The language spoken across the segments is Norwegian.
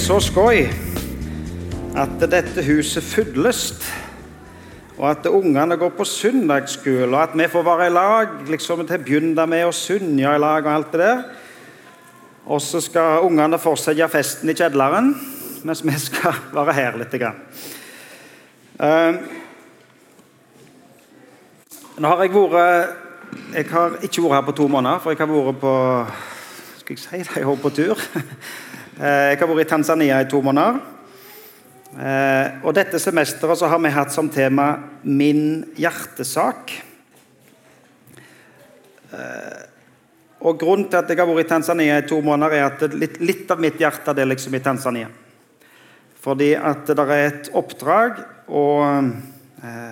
så skøy at dette huset fylles, og at ungene går på søndagsskole, og at vi får være i lag liksom til å begynne med å synge i lag og alt det der. Og så skal ungene fortsette festen i kjedleren, mens vi skal være her litt. Uh, nå har jeg vært Jeg har ikke vært her på to måneder, for jeg har vært på Skal jeg si? Jeg har på tur. Eh, jeg har vært i Tanzania i to måneder. Eh, og dette semesteret har vi hatt som tema 'Min hjertesak'. Og Grunnen til at jeg har vært i Tanzania i to måneder, er at litt, litt av mitt hjerte er liksom i Tanzania. Fordi at det er et oppdrag og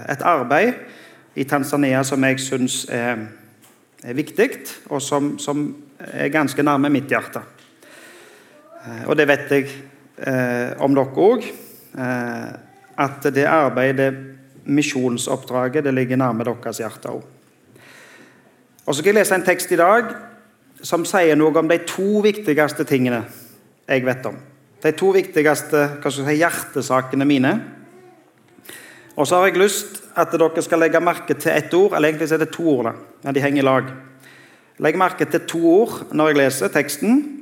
et arbeid i Tanzania som jeg syns er, er, viktig, og som, som, er ganske nærme mitt hjerte. Eh, og det vet jeg eh, om dere òg, eh, at det arbeidet, misjonsoppdraget, det ligger nærme deres hjerte òg. Og Så skal jeg lese en tekst i dag som sier noe om de to viktigste tingene jeg vet om. De to viktigste si, hjertesakene mine. Og så har jeg lyst at dere skal legge merke til ett ord, eller egentlig er det to ord, da, men de henger i lag. Legg merke til to ord når jeg leser teksten,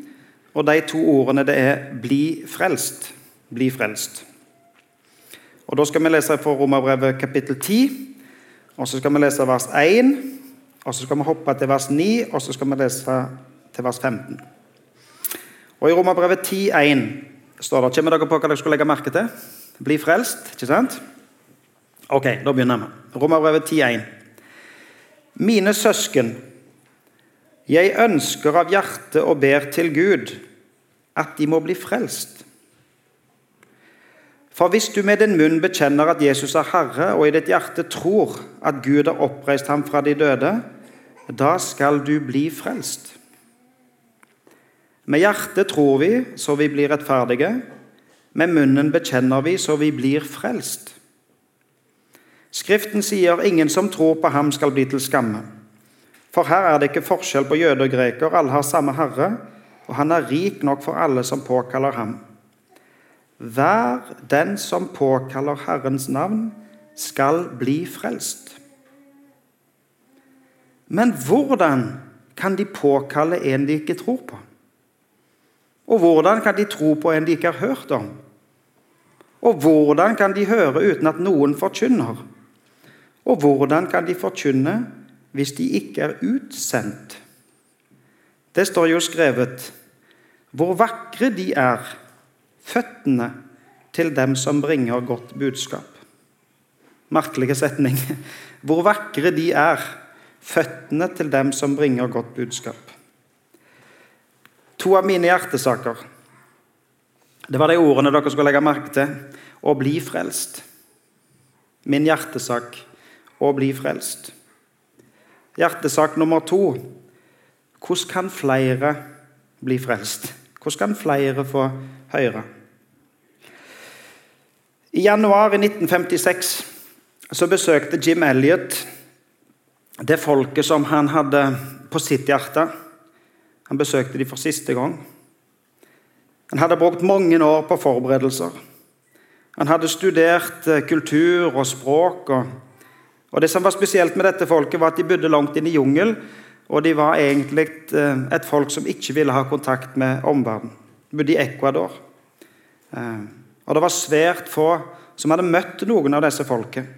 og de to ordene det er 'bli frelst'. Bli frelst. Og Da skal vi lese fra Romerbrevet kapittel 10, og så skal vi lese vers 1, og så skal vi hoppe til vers 9, og så skal vi lese til vers 15. Og I Romerbrevet 10, 1 står det Kommer dere på hva dere skal legge merke til? Bli frelst, ikke sant? Ok, da begynner vi. Romerbrevet 10,1. Mine søsken, jeg ønsker av hjertet og ber til Gud at de må bli frelst. For hvis du med din munn bekjenner at Jesus er Herre, og i ditt hjerte tror at Gud har oppreist ham fra de døde, da skal du bli frelst. Med hjertet tror vi så vi blir rettferdige, med munnen bekjenner vi så vi blir frelst. Skriften sier ingen som tror på ham, skal bli til skamme. For her er det ikke forskjell på jøde og greker, alle har samme Herre, og han er rik nok for alle som påkaller ham. Hver den som påkaller Herrens navn, skal bli frelst. Men hvordan kan de påkalle en de ikke tror på? Og hvordan kan de tro på en de ikke har hørt om? Og hvordan kan de høre uten at noen forkynner? Og hvordan kan de forkynne hvis de ikke er utsendt? Det står jo skrevet Hvor vakre de er, føttene til dem som bringer godt budskap. Merkelige setning. Hvor vakre de er, føttene til dem som bringer godt budskap. To av mine hjertesaker. Det var de ordene dere skulle legge merke til. Å bli frelst. Min hjertesak å bli frelst. Hjertesak nummer to hvordan kan flere bli frelst? Hvordan kan flere få høre? I januar i 1956 så besøkte Jim Elliot det folket som han hadde på sitt hjerte. Han besøkte dem for siste gang. Han hadde brukt mange år på forberedelser. Han hadde studert eh, kultur og språk og og Det som var spesielt med dette folket, var at de bodde langt inn i jungel. Og de var egentlig eh, et folk som ikke ville ha kontakt med omverdenen. De bodde i Ecuador. Eh, og det var svært få som hadde møtt noen av disse folket.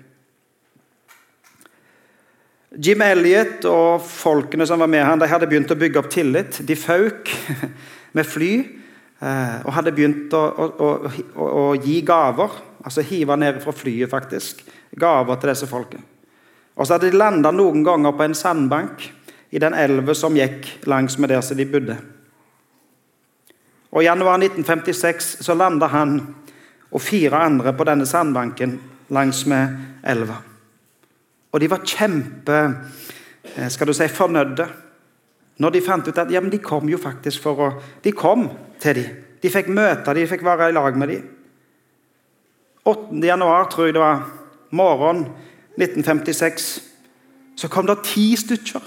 Jim Elliot og folkene som var med han, de hadde begynt å bygge opp tillit. De føk med fly eh, og hadde begynt å, å, å, å gi gaver. Altså hive ned fra flyet, faktisk. Gaver til disse folkene. Og så hadde de landa noen ganger på en sandbank i den elva som gikk langs med der de bodde. Og I januar 1956 så landa han og fire andre på denne sandbanken langs med elva. Og de var kjempe eh, skal du si, fornøyde når de fant ut at ja, men de kom jo faktisk for å De kom til dem. De fikk møte dem, de fikk være i lag med dem. 8. januar, tror jeg det var, morgen 1956 så kom det ti stykker.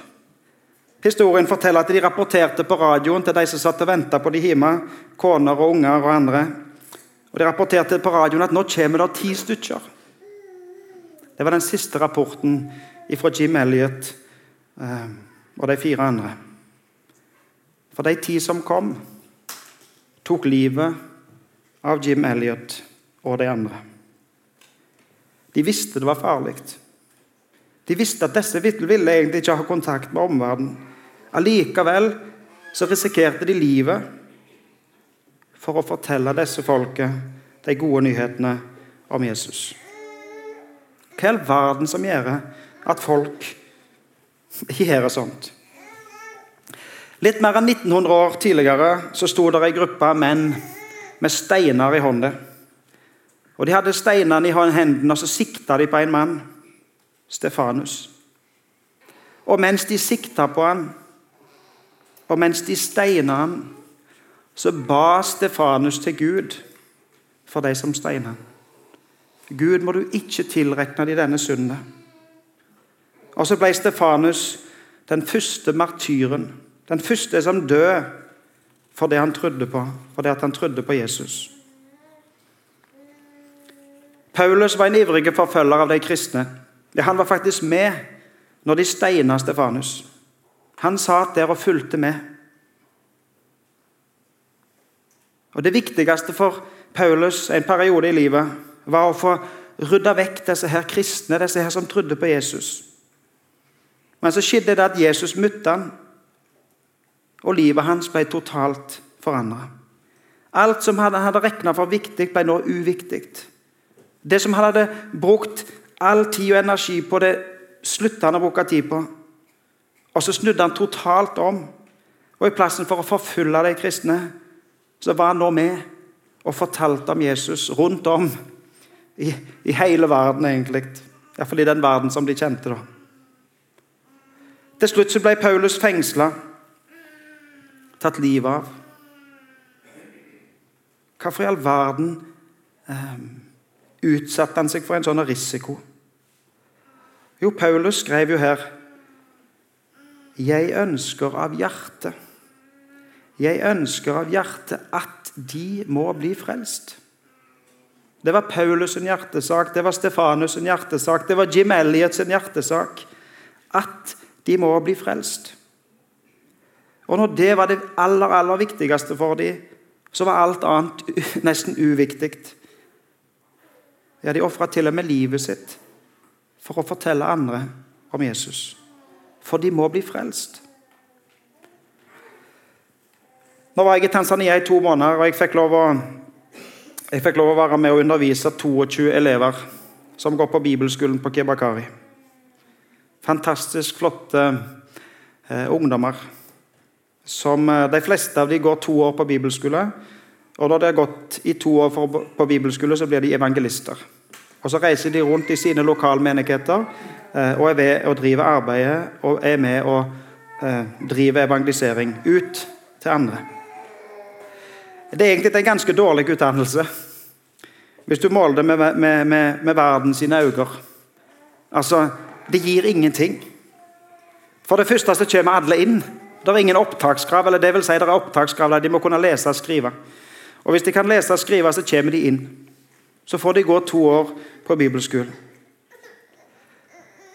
Historien forteller at de rapporterte på radioen til de som satt og venta på de hjemme, koner og unger og andre. Og De rapporterte på radioen at nå kommer det ti stykker. Det var den siste rapporten fra Jim Elliot eh, og de fire andre. For de ti som kom, tok livet av Jim Elliot og de andre. De visste det var farlig. De visste at disse ville egentlig ikke ha kontakt med omverdenen. Allikevel så risikerte de livet for å fortelle disse folket de gode nyhetene om Jesus. Hva i all verden som gjør at folk gjør sånt? Litt mer enn 1900 år tidligere så sto det ei gruppe menn med steiner i hånda. Og De hadde steinene i hendene, og så sikta de på en mann, Stefanus. Og mens de sikta på han, og mens de steina han, så ba Stefanus til Gud for de som steina han. Gud må du ikke tilregne de denne synden. Og så ble Stefanus den første martyren, den første som døde for det han trodde på, for det at han trodde på Jesus. Paulus var en ivrig forfølger av de kristne. Ja, han var faktisk med når de steina Stefanus. Han satt der og fulgte med. Og Det viktigste for Paulus en periode i livet var å få rydda vekk disse her kristne, disse her som trodde på Jesus. Men så skjedde det at Jesus møtte han, og livet hans ble totalt forandra. Alt som han hadde regna for viktig, ble nå uviktig. Det som han hadde brukt all tid og energi på, det slutta han å bruke tid på. Og så snudde han totalt om. Og I plassen for å forfølge de kristne, så var han nå med og fortalte om Jesus rundt om i, i hele verden, egentlig. Iallfall i den verden som de kjente. da. Til slutt så ble Paulus fengsla, tatt livet av. Hvorfor i all verden eh, utsatte han seg for en sånn risiko? Jo, Paulus skrev jo her Jeg ønsker av hjertet Jeg ønsker av hjertet at de må bli frelst. Det var Paulus' sin hjertesak, det var Stefanus' sin hjertesak, det var Jim Elliot sin hjertesak. At de må bli frelst. Og når det var det aller, aller viktigste for dem, så var alt annet nesten uviktig. Ja, De ofra til og med livet sitt for å fortelle andre om Jesus. For de må bli frelst. Nå var jeg i Tanzania i to måneder, og jeg fikk lov å fikk lov å være med og undervise 22 elever som går på bibelskolen på Kebakari. Fantastisk flotte eh, ungdommer. Som, eh, de fleste av dem går to år på bibelskole. Og når de har gått i to år for, på bibelskole, så blir de evangelister. Og Så reiser de rundt i sine lokalmenigheter og er ved å drive arbeidet og er med å eh, drive evangelisering ut til andre. Det er egentlig en ganske dårlig utdannelse. Hvis du måler det med, med, med, med verden sine øyne. Altså, det gir ingenting. For det første så kommer alle inn. Det er ingen opptakskrav. eller det vil si det er opptakskrav De må kunne lese og skrive. Og Hvis de kan lese og skrive, så kommer de inn. Så får de gå to år på bibelskolen.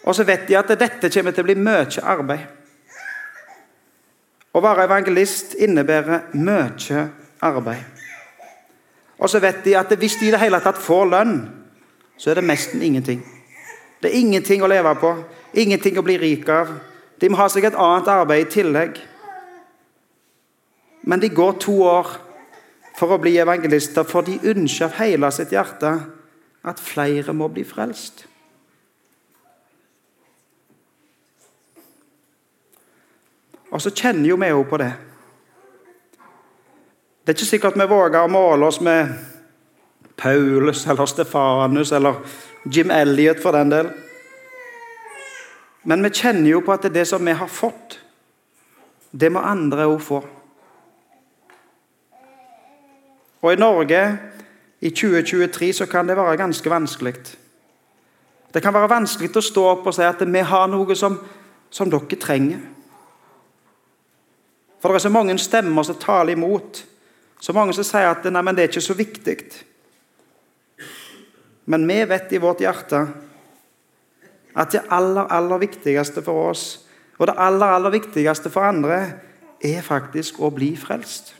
Og så vet de at dette kommer til å bli mye arbeid. Å være evangelist innebærer mye arbeid. Og så vet de at hvis de i det hele tatt får lønn, så er det nesten ingenting. Det er ingenting å leve på, ingenting å bli rik av. De må ha seg et annet arbeid i tillegg. Men de går to år for å bli evangelister, for de ønsker av hele sitt hjerte at flere må bli frelst. Og så kjenner jo vi jo på det. Det er ikke sikkert vi våger å måle oss med Paulus eller Stefanus eller Jim Elliot for den del. Men vi kjenner jo på at det som vi har fått, det må andre òg få. Og i Norge i 2023 så kan det være ganske vanskelig. Det kan være vanskelig å stå opp og si at vi har noe som, som dere trenger. For det er så mange stemmer som taler imot. Så mange som sier at nei, men det er ikke så viktig. Men vi vet i vårt hjerte at det aller, aller viktigste for oss, og det aller, aller viktigste for andre, er faktisk å bli frelst.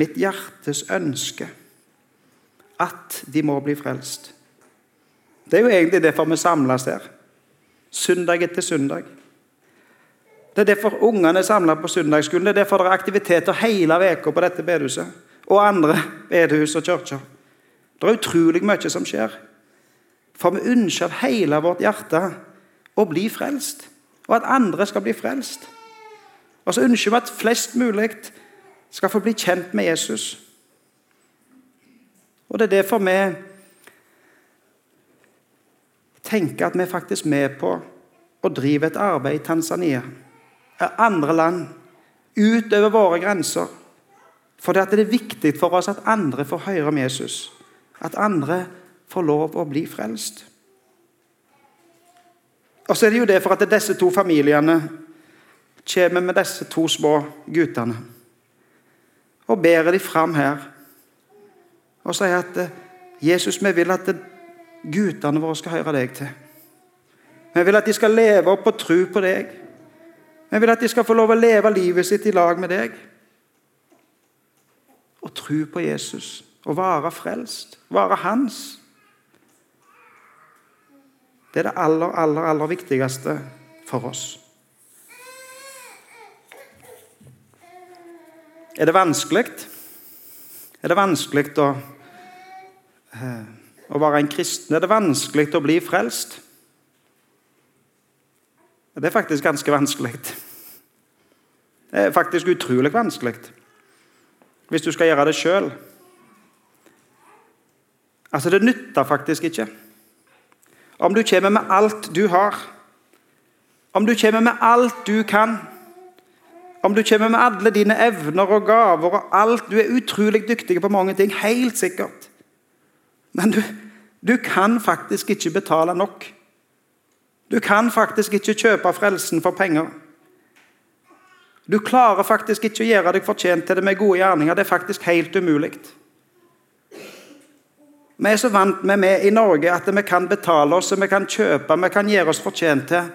Mitt hjertes ønske at de må bli frelst. Det er jo egentlig derfor vi samles her. Søndag etter søndag. Det er derfor ungene er samla på søndagsskolen. Det er derfor det er aktiviteter hele uka på dette bedehuset. Og andre bedehus og kirker. Det er utrolig mye som skjer. For vi ønsker av hele vårt hjerte å bli frelst, og at andre skal bli frelst. Og så ønsker vi at flest mulig skal få bli kjent med Jesus. Og Det er derfor vi tenker at vi er faktisk med på å drive et arbeid i Tanzania andre land, utover våre grenser. For det er viktig for oss at andre får høre om Jesus. At andre får lov å bli frelst. Og så er det jo det for at disse to familiene kommer med disse to små guttene og bærer dem fram her og sier at Jesus, vi vil at guttene våre skal høre deg til. Vi vil at de skal leve opp og tro på deg. Vi vil at de skal få lov å leve livet sitt i lag med deg. Og tro på Jesus og være frelst. Være hans. Det er det aller, aller, aller viktigste for oss. Er det vanskelig? Er det vanskelig å, eh, å være en kristen? Er det vanskelig å bli frelst? Det er faktisk ganske vanskelig. Det er faktisk utrolig vanskelig hvis du skal gjøre det sjøl. Altså, det nytter faktisk ikke. Om du kommer med alt du har, om du kommer med alt du kan, om du kommer med alle dine evner og gaver og alt Du er utrolig dyktig på mange ting, helt sikkert. Men du, du kan faktisk ikke betale nok. Du kan faktisk ikke kjøpe frelsen for penger. Du klarer faktisk ikke å gjøre deg fortjent til det med gode gjerninger. Det er faktisk helt umulig. Vi er så vant med meg i Norge at vi kan betale oss, vi kan kjøpe, vi kan gjøre oss fortjent til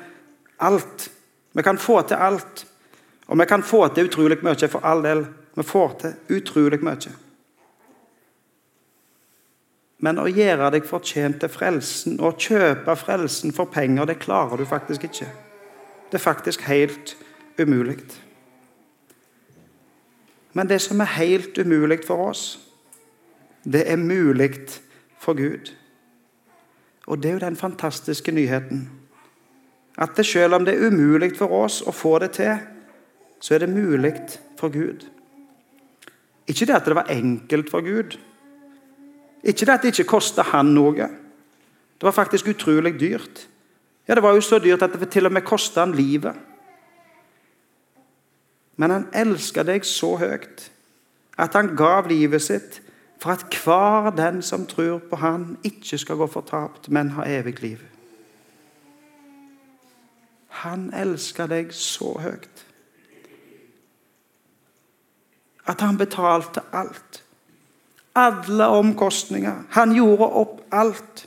alt. Vi kan få til alt. Og vi kan få til utrolig mye, for all del. Vi får til utrolig mye. Men å gjøre deg fortjent til frelsen og kjøpe frelsen for penger, det klarer du faktisk ikke. Det er faktisk helt umulig. Men det som er helt umulig for oss, det er mulig for Gud. Og det er jo den fantastiske nyheten. At det selv om det er umulig for oss å få det til, så er det mulig for Gud. Ikke det at det var enkelt for Gud, ikke det at det ikke kosta han noe. Det var faktisk utrolig dyrt. Ja, Det var jo så dyrt at det til og med kosta han livet. Men han elska deg så høyt at han gav livet sitt for at hver den som tror på han, ikke skal gå fortapt, men ha evig liv. Han elska deg så høyt at han betalte alt alle omkostninger. Han gjorde opp alt.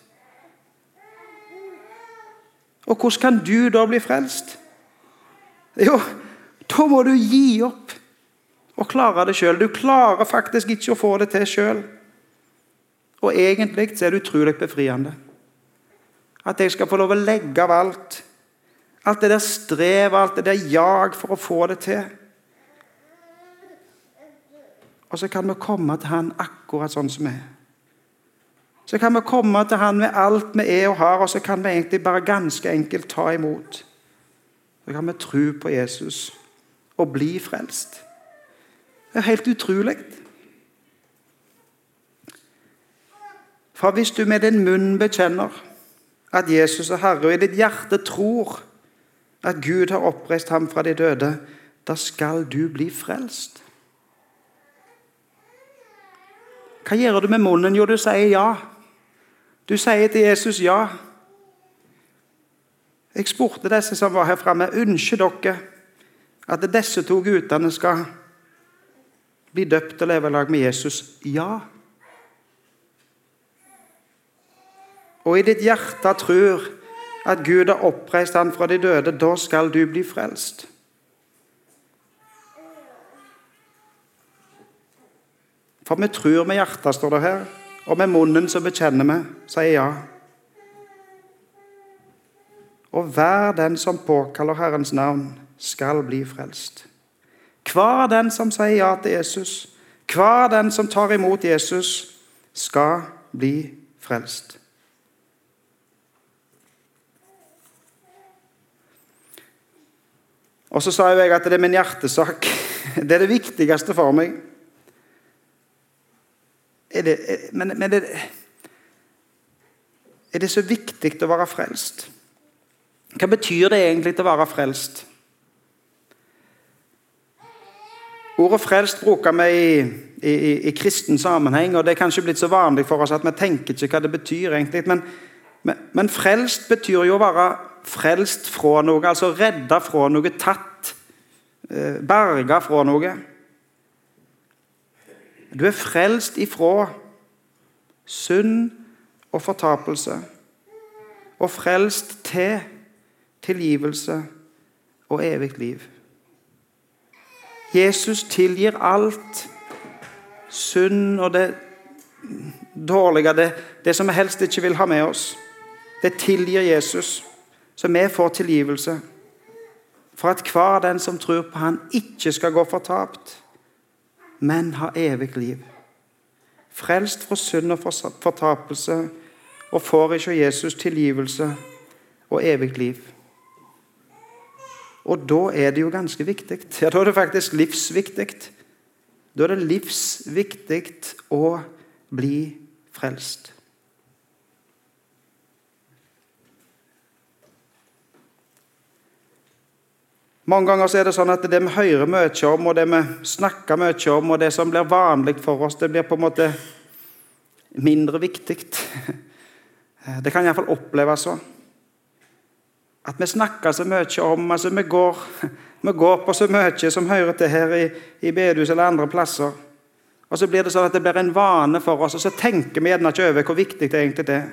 Og hvordan kan du da bli frelst? Jo, da må du gi opp og klare det sjøl. Du klarer faktisk ikke å få det til sjøl. Og egentlig så er det utrolig befriende. At jeg skal få lov å legge av alt. Alt det der strev, alt det der jag for å få det til. Og så kan vi komme til Han akkurat sånn som vi er. Så kan vi komme til Han med alt vi er og har, og så kan vi egentlig bare ganske enkelt ta imot. Så kan vi tro på Jesus og bli frelst. Det er helt utrolig. For hvis du med din munn bekjenner at Jesus er Herre, og i ditt hjerte tror at Gud har oppreist ham fra de døde, da skal du bli frelst. Hva gjør du med munnen? Jo, du sier ja. Du sier til Jesus ja. Jeg spurte disse som var her framme, ønsker dere at disse to guttene skal bli døpt og leve i lag med Jesus. Ja. og i ditt hjerte tror at Gud har oppreist han fra de døde, da skal du bli frelst. For vi tror med hjertet, står det her, og med munnen så bekjenner vi, sier ja. Og hver den som påkaller Herrens navn, skal bli frelst. Hver den som sier ja til Jesus, hver den som tar imot Jesus, skal bli frelst. Og så sa jeg at det er min hjertesak. Det er det viktigste for meg. Er det, men, men det, er det så viktig å være frelst? Hva betyr det egentlig å være frelst? Ordet 'frelst' bruker vi i, i, i, kristen sammenheng, og det er kanskje blitt så vanlig for oss at vi tenker ikke hva det betyr. egentlig, Men, men, men frelst betyr jo å være frelst fra noe, altså redda fra noe, tatt, eh, berga fra noe. Du er frelst ifra synd og fortapelse, og frelst til tilgivelse og evig liv. Jesus tilgir alt synd og det dårlige, det, det som vi helst ikke vil ha med oss. Det tilgir Jesus, så vi får tilgivelse. For at hver den som tror på Han, ikke skal gå fortapt, men ha evig liv. Frelst fra synd og fortapelse, og får ikke Jesus tilgivelse og evig liv. Og da er det jo ganske viktig. Ja, da er det faktisk livsviktig. Da er det livsviktig å bli frelst. Mange ganger er det sånn at det vi hører mye om, og det vi snakker mye om, og det som blir vanlig for oss, det blir på en måte mindre viktig. Det kan iallfall oppleves sånn. At vi snakker så mye om altså vi går, vi går på så mye som hører til her i, i bedehus eller andre plasser. Og så blir det sånn at det blir en vane for oss, og så tenker vi gjerne ikke over hvor viktig det egentlig er.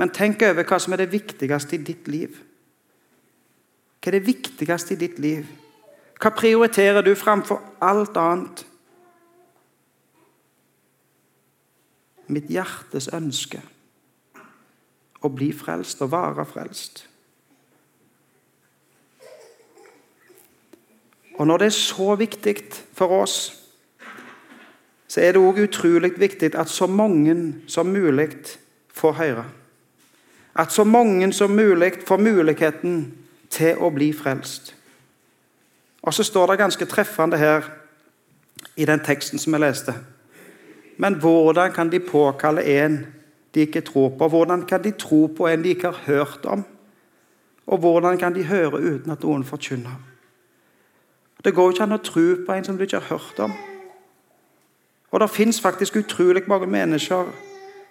Men tenk over hva som er det viktigste i ditt liv. Hva er det viktigste i ditt liv? Hva prioriterer du framfor alt annet? Mitt hjertes ønske å bli frelst og være frelst. Og når det er så viktig for oss, så er det òg utrolig viktig at så mange som mulig får høre. At så mange som mulig får muligheten til å bli frelst. Og så står det ganske treffende her i den teksten som jeg leste. Men hvordan kan de påkalle en de ikke tror på? Hvordan kan de tro på en de ikke har hørt om? Og hvordan kan de høre uten at noen forkynner? Det går ikke an å tro på en som du ikke har hørt om. Og det fins faktisk utrolig mange mennesker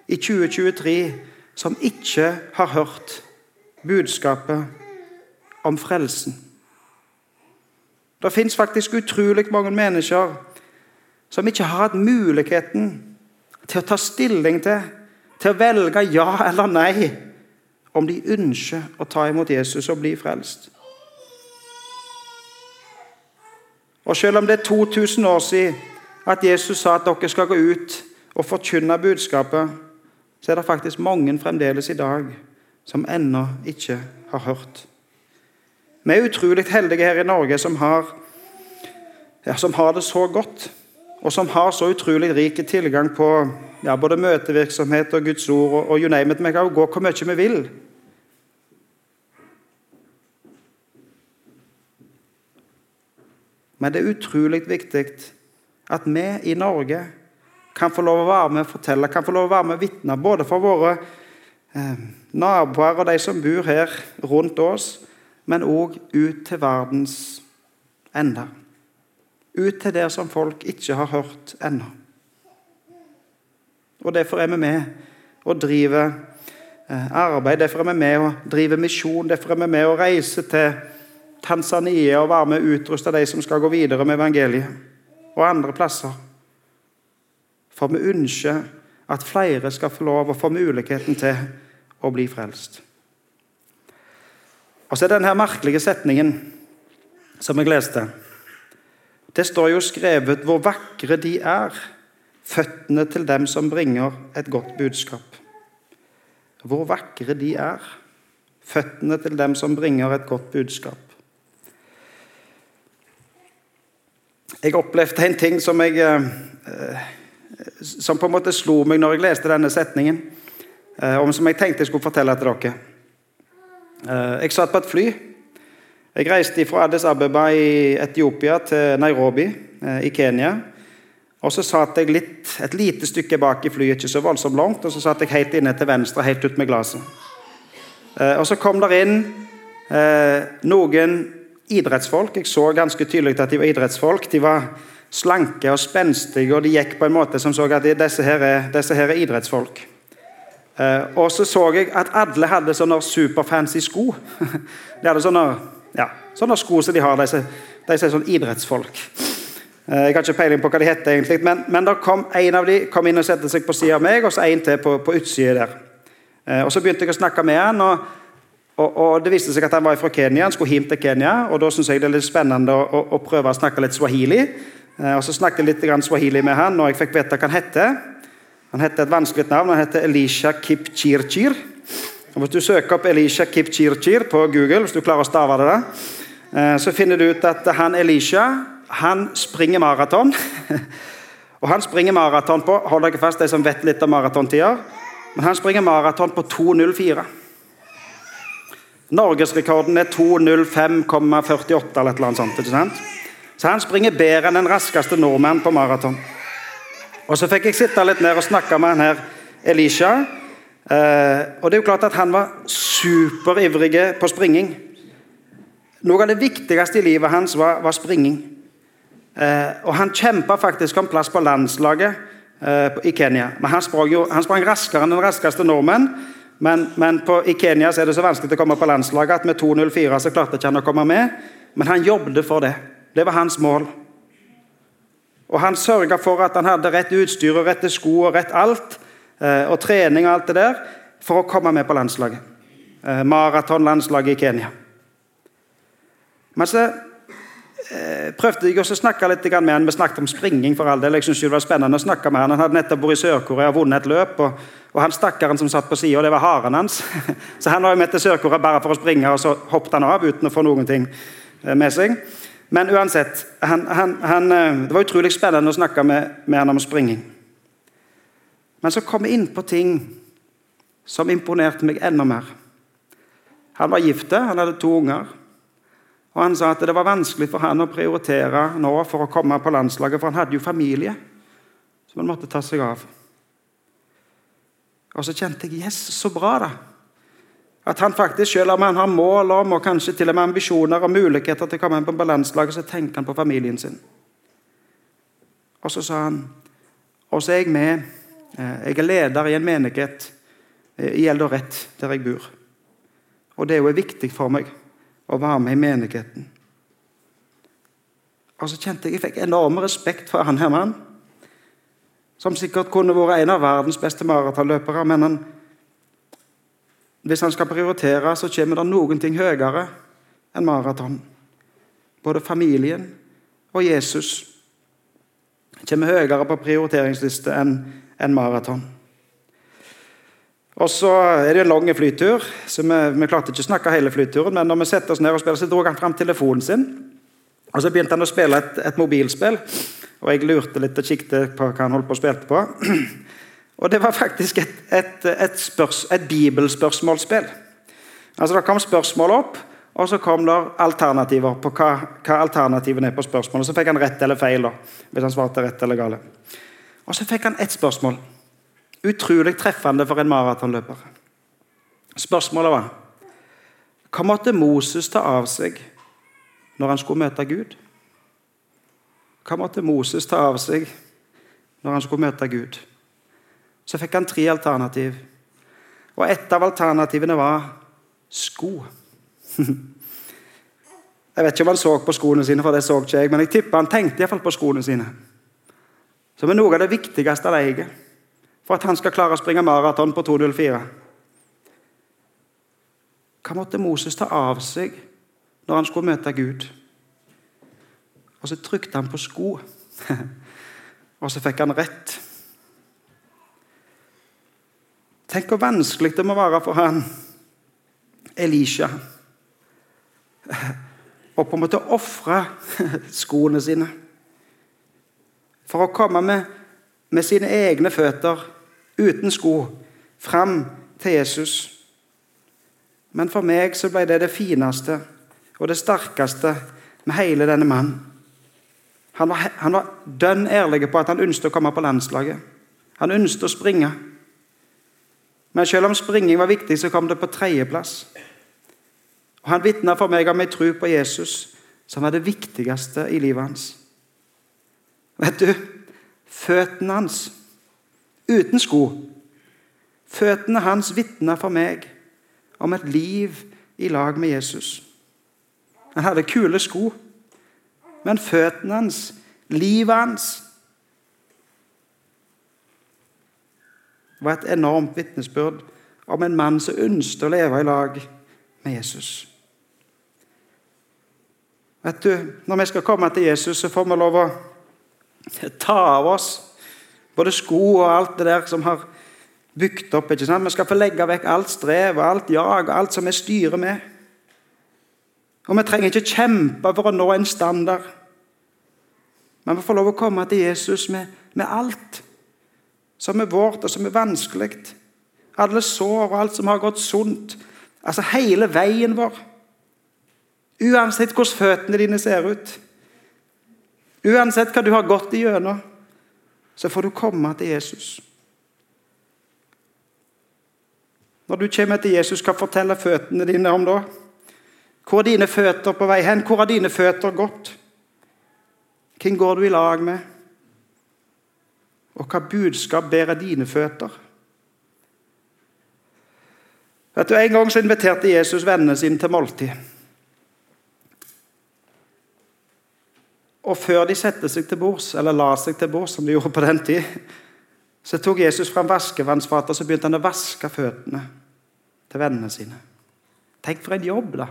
i 2023 som ikke har hørt budskapet om frelsen. Det fins faktisk utrolig mange mennesker som ikke har hatt muligheten til å ta stilling til, til å velge ja eller nei, om de ønsker å ta imot Jesus og bli frelst. Og Selv om det er 2000 år siden at Jesus sa at dere skal gå ut og forkynne budskapet, så er det faktisk mange fremdeles i dag som ennå ikke har hørt. Vi er utrolig heldige her i Norge som har, ja, som har det så godt, og som har så utrolig rik tilgang på ja, både møtevirksomhet og Guds ord og, og you name it. Vi kan gå hvor mye vi vil. Men det er utrolig viktig at vi i Norge kan få lov å være med og fortelle, kan få lov å være med og vitne, både for våre eh, naboer og de som bor her rundt oss, men òg ut til verdens ende. Ut til der som folk ikke har hørt ennå. Og Derfor er vi med og driver eh, arbeid, derfor er vi med og driver misjon, derfor er vi med og reiser til Tanzania og være med og utruste de som skal gå videre med evangeliet, og andre plasser. For vi ønsker at flere skal få lov å få muligheten til å bli frelst. Og så er denne merkelige setningen som jeg leste. Det står jo skrevet 'hvor vakre de er', føttene til dem som bringer et godt budskap. Hvor vakre de er, føttene til dem som bringer et godt budskap. Jeg opplevde en ting som, jeg, eh, som på en måte slo meg når jeg leste denne setningen, eh, og som jeg tenkte jeg skulle fortelle til dere. Eh, jeg satt på et fly. Jeg reiste fra Addis Abeba i Etiopia til Nairobi i Kenya. Og Så satt jeg litt, et lite stykke bak i flyet, ikke så voldsomt langt, og så satt jeg helt inne til venstre, helt ut med glasset. Og Så kom der inn noen idrettsfolk. Jeg så ganske tydelig at de var idrettsfolk. De var slanke og spenstige, og de gikk på en måte som så at disse her er, disse her er idrettsfolk. Uh, og så så jeg at alle hadde sånne superfancy sko. de hadde sånne, ja, sånne sko som de har, de som er sånn idrettsfolk. Uh, jeg har ikke peiling på hva de heter, egentlig, men, men kom en av de kom inn og satte seg på siden av meg, og så en til på, på utsida der. Uh, og Så begynte jeg å snakke med han, og og, og, Det viste seg at han var fra Kenya, han skulle hjem til Kenya. og Da syns jeg det er litt spennende å, å, å, prøve å snakke litt swahili. Eh, og Så snakket jeg litt swahili med han, og jeg fikk vite hva han heter. Han heter et vanskelig navn. Han heter Elisha Kipchirchir. Hvis du søker opp Elisha Kipchirchir på Google, hvis du klarer å stave det, da, eh, så finner du ut at han Elisha han springer maraton. og han springer maraton på hold dere fast, de som vet litt om maratontider, men han springer maraton på 2.04. Norgesrekorden er 2.05,48 eller et eller annet sånt. ikke sant? Så han springer bedre enn den raskeste nordmannen på maraton. Og Så fikk jeg sitte litt ned og snakke med han her Elisha. Eh, og det er jo klart at Han var superivrig på springing. Noe av det viktigste i livet hans var, var springing. Eh, og Han kjempa faktisk om plass på landslaget eh, i Kenya. Men han sprang, jo, han sprang raskere enn den raskeste nordmenn. Men, men på, i Kenya er det så vanskelig å komme på landslaget at med 2.04 så klarte ikke han å komme med. Men han jobbet for det. Det var hans mål. Og Han sørga for at han hadde rett utstyr og rette sko og rett alt, eh, og trening og alt det der, for å komme med på landslaget. Eh, maratonlandslaget i Kenya. Men så eh, prøvde jeg også å snakke litt med han. Vi snakket om springing. for all del. Jeg synes det var spennende å snakke med han. Han hadde nettopp vært i Sør-Korea og vunnet et løp. og og han stakkaren som satt på sida, det var haren hans. Så han var med til Sør-Korea bare for å springe, og så hoppet han av uten å få noen ting med seg. Men uansett, han, han, han, eh, det var utrolig spennende å snakke med, med han om springing. Men så kom vi inn på ting som imponerte meg enda mer. Han var gift, han hadde to unger. Og Han sa at det var vanskelig for han å prioritere nå for å komme på landslaget, for han hadde jo familie som han måtte ta seg av. Og så kjente jeg yes, så bra, da. At han faktisk, selv om han har mål om og kanskje til og med ambisjoner og muligheter til å komme inn på balanslaget, så tenker han på familien sin. Og så sa han Og så er jeg med. Eh, jeg er leder i en menighet eh, i Eld og Rett, der jeg bor. Og det er jo viktig for meg å være med i menigheten. Og så kjente jeg jeg fikk enorm respekt for han her mannen som sikkert kunne vært en av verdens beste maratonløpere. Men han, hvis han skal prioritere, så kommer det noen ting høyere enn maraton. Både familien og Jesus kommer høyere på prioriteringsliste enn en maraton. Og så er det en lang flytur, så vi, vi, klarte ikke å snakke hele flyturen. Men når vi setter oss ned og spiller, så dro han fram telefonen sin. Og så begynte han å spille et, et mobilspill. Og jeg lurte litt og kikket på hva han holdt på å spille på. Og det var faktisk et, et, et, spørs, et bibelspørsmålsspill. Altså Det kom spørsmål opp, og så kom det alternativer på hva, hva alternativene er på spørsmålet. Så fikk han rett eller feil, da, hvis han svarte rett eller gale. Og så fikk han ett spørsmål. Utrolig treffende for en maratonløper. Spørsmålet var Hva måtte Moses ta av seg når han skulle møte Gud? Hva måtte Moses ta av seg når han skulle møte Gud? Så fikk han tre alternativ. Og ett av alternativene var sko. Jeg vet ikke om han så på skoene sine, for det så ikke jeg, men jeg tipper han tenkte iallfall på skoene sine. Som er noe av det viktigste han eier. for at han skal klare å springe maraton på 2.04? Hva måtte Moses ta av seg når han skulle møte Gud? Og så trykte han på sko, og så fikk han rett. Tenk hvor vanskelig det må være for han Elisha å på en måte ofre skoene sine for å komme med, med sine egne føtter uten sko fram til Jesus. Men for meg så ble det det fineste og det sterkeste med hele denne mannen. Han var, han var dønn ærlig på at han ønsket å komme på landslaget. Han ønsket å springe. Men selv om springing var viktig, så kom det på tredjeplass. Og Han vitna for meg om ei tro på Jesus som var det viktigste i livet hans. Vet du føttene hans uten sko Føttene hans vitna for meg om et liv i lag med Jesus. Han hadde kule sko, men føttene hans, livet hans var et enormt vitnesbyrd om en mann som ønsket å leve i lag med Jesus. Vet du, Når vi skal komme til Jesus, så får vi lov å ta av oss både sko og alt det der som har bygd opp. ikke sant? Vi skal få legge vekk alt strev og alt jag og alt som vi styrer med. Og Vi trenger ikke kjempe for å nå en standard. Men vi får lov å komme til Jesus med, med alt som er vårt, og som er vanskelig. Alle sår og alt som har gått sunt. Altså hele veien vår. Uansett hvordan føttene dine ser ut, uansett hva du har gått igjennom, så får du komme til Jesus. Når du kommer til Jesus, hva forteller føttene dine om da? Hvor er dine føtter på vei hen? Hvor har dine føtter gått? Hvem går du i lag med? Og hva budskap bærer dine føtter? Vet du, En gang så inviterte Jesus vennene sine til måltid. Og før de satte seg til bords, eller la seg til bords, som de gjorde på den tid, så tok Jesus fram vaskevannsfatet og så begynte han å vaske føttene til vennene sine. Tenk for en jobb, da!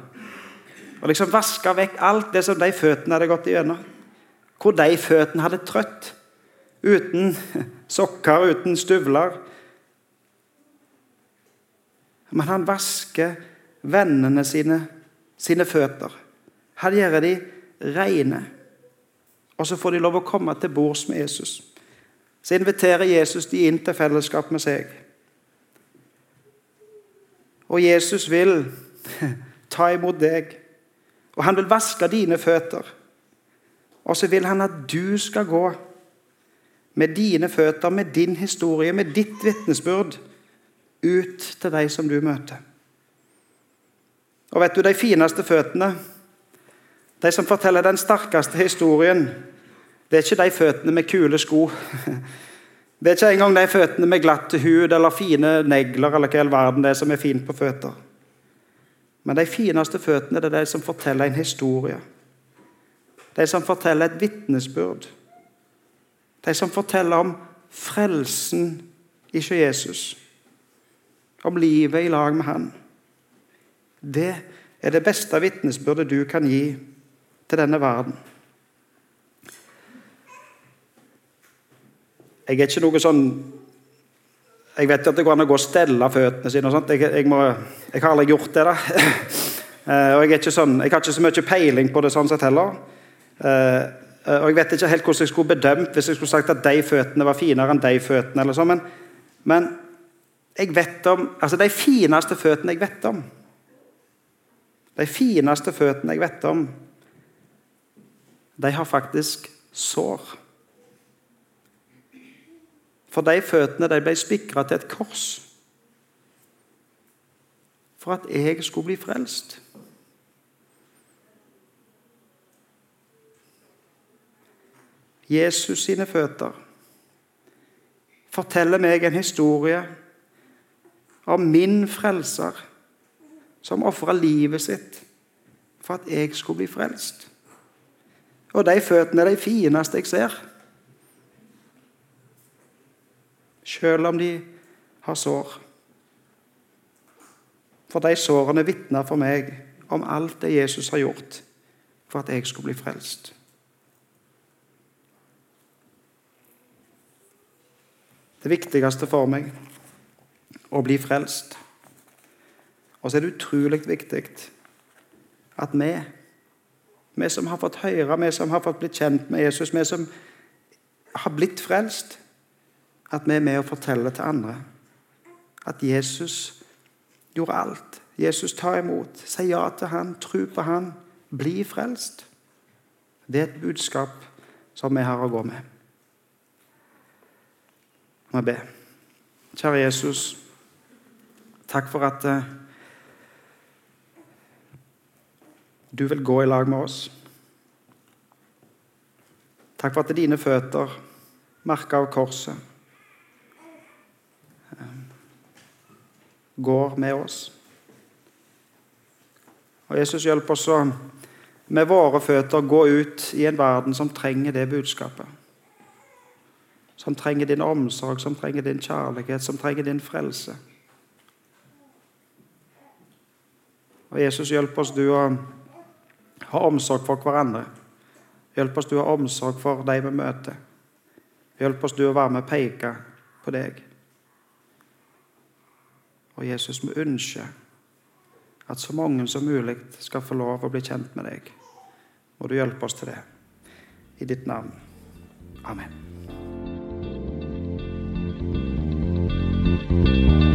Å liksom vaske vekk alt det som de føttene hadde gått igjennom. Hvor de føttene hadde trøtt. Uten sokker, uten støvler. Men han vasker vennene sine sine føtter. Han gjør de rene. Og så får de lov å komme til bords med Jesus. Så inviterer Jesus de inn til fellesskap med seg. Og Jesus vil ta imot deg, og han vil vaske dine føtter. Og så vil han at du skal gå med dine føtter, med din historie, med ditt vitnesbyrd, ut til de som du møter. Og vet du, de fineste føttene, de som forteller den sterkeste historien, det er ikke de føttene med kule sko. Det er ikke engang de føttene med glatt hud eller fine negler eller hva i all verden det er som er fint på føtter. Men de fineste føttene det er de som forteller en historie. De som forteller et vitnesbyrd. De som forteller om frelsen i Jesus. Om livet i lag med Han. Det er det beste vitnesbyrdet du kan gi til denne verden. Jeg er ikke noe sånn Jeg vet at det går an å gå og stelle føttene sine. og sånt. Jeg, jeg, må, jeg har aldri gjort det. da. Eh, og jeg, sånn, jeg, har ikke så mye peiling på det sånn sett heller. Eh, og Jeg vet ikke helt hvordan jeg skulle bedømt hvis jeg skulle sagt at de føttene var finere enn de føttene. eller sånn, men, men jeg vet om, altså de fineste føttene jeg vet om De fineste føttene jeg vet om, de har faktisk sår. For de føttene de ble spikra til et kors for at jeg skulle bli frelst. Jesus sine føtter forteller meg en historie om min frelser som ofra livet sitt for at jeg skulle bli frelst. Og de føttene er de fineste jeg ser. selv om de har sår. For de sårene vitner for meg om alt det Jesus har gjort for at jeg skulle bli frelst. Det viktigste for meg å bli frelst. Og så er det utrolig viktig at vi, vi som har fått høre, vi som har fått blitt kjent med Jesus, vi som har blitt frelst, at vi er med og forteller til andre at Jesus gjorde alt. Jesus tar imot. Si ja til han, tro på han, bli frelst. Det er et budskap som vi har å gå med. Må jeg be. Kjære Jesus, takk for at uh, du vil gå i lag med oss. Takk for at dine føtter, merka av korset, går med oss. Og Jesus, hjelp oss å med våre føtter gå ut i en verden som trenger det budskapet. Som trenger din omsorg, som trenger din kjærlighet, som trenger din frelse. Og Jesus, hjelp oss du å ha omsorg for hverandre. Hjelp oss du å ha omsorg for de vi møter. Hjelp oss du å være med og peke på deg. Og Jesus, vi ønsker at så mange som mulig skal få lov å bli kjent med deg. Må du hjelpe oss til det. I ditt navn. Amen. Thank you.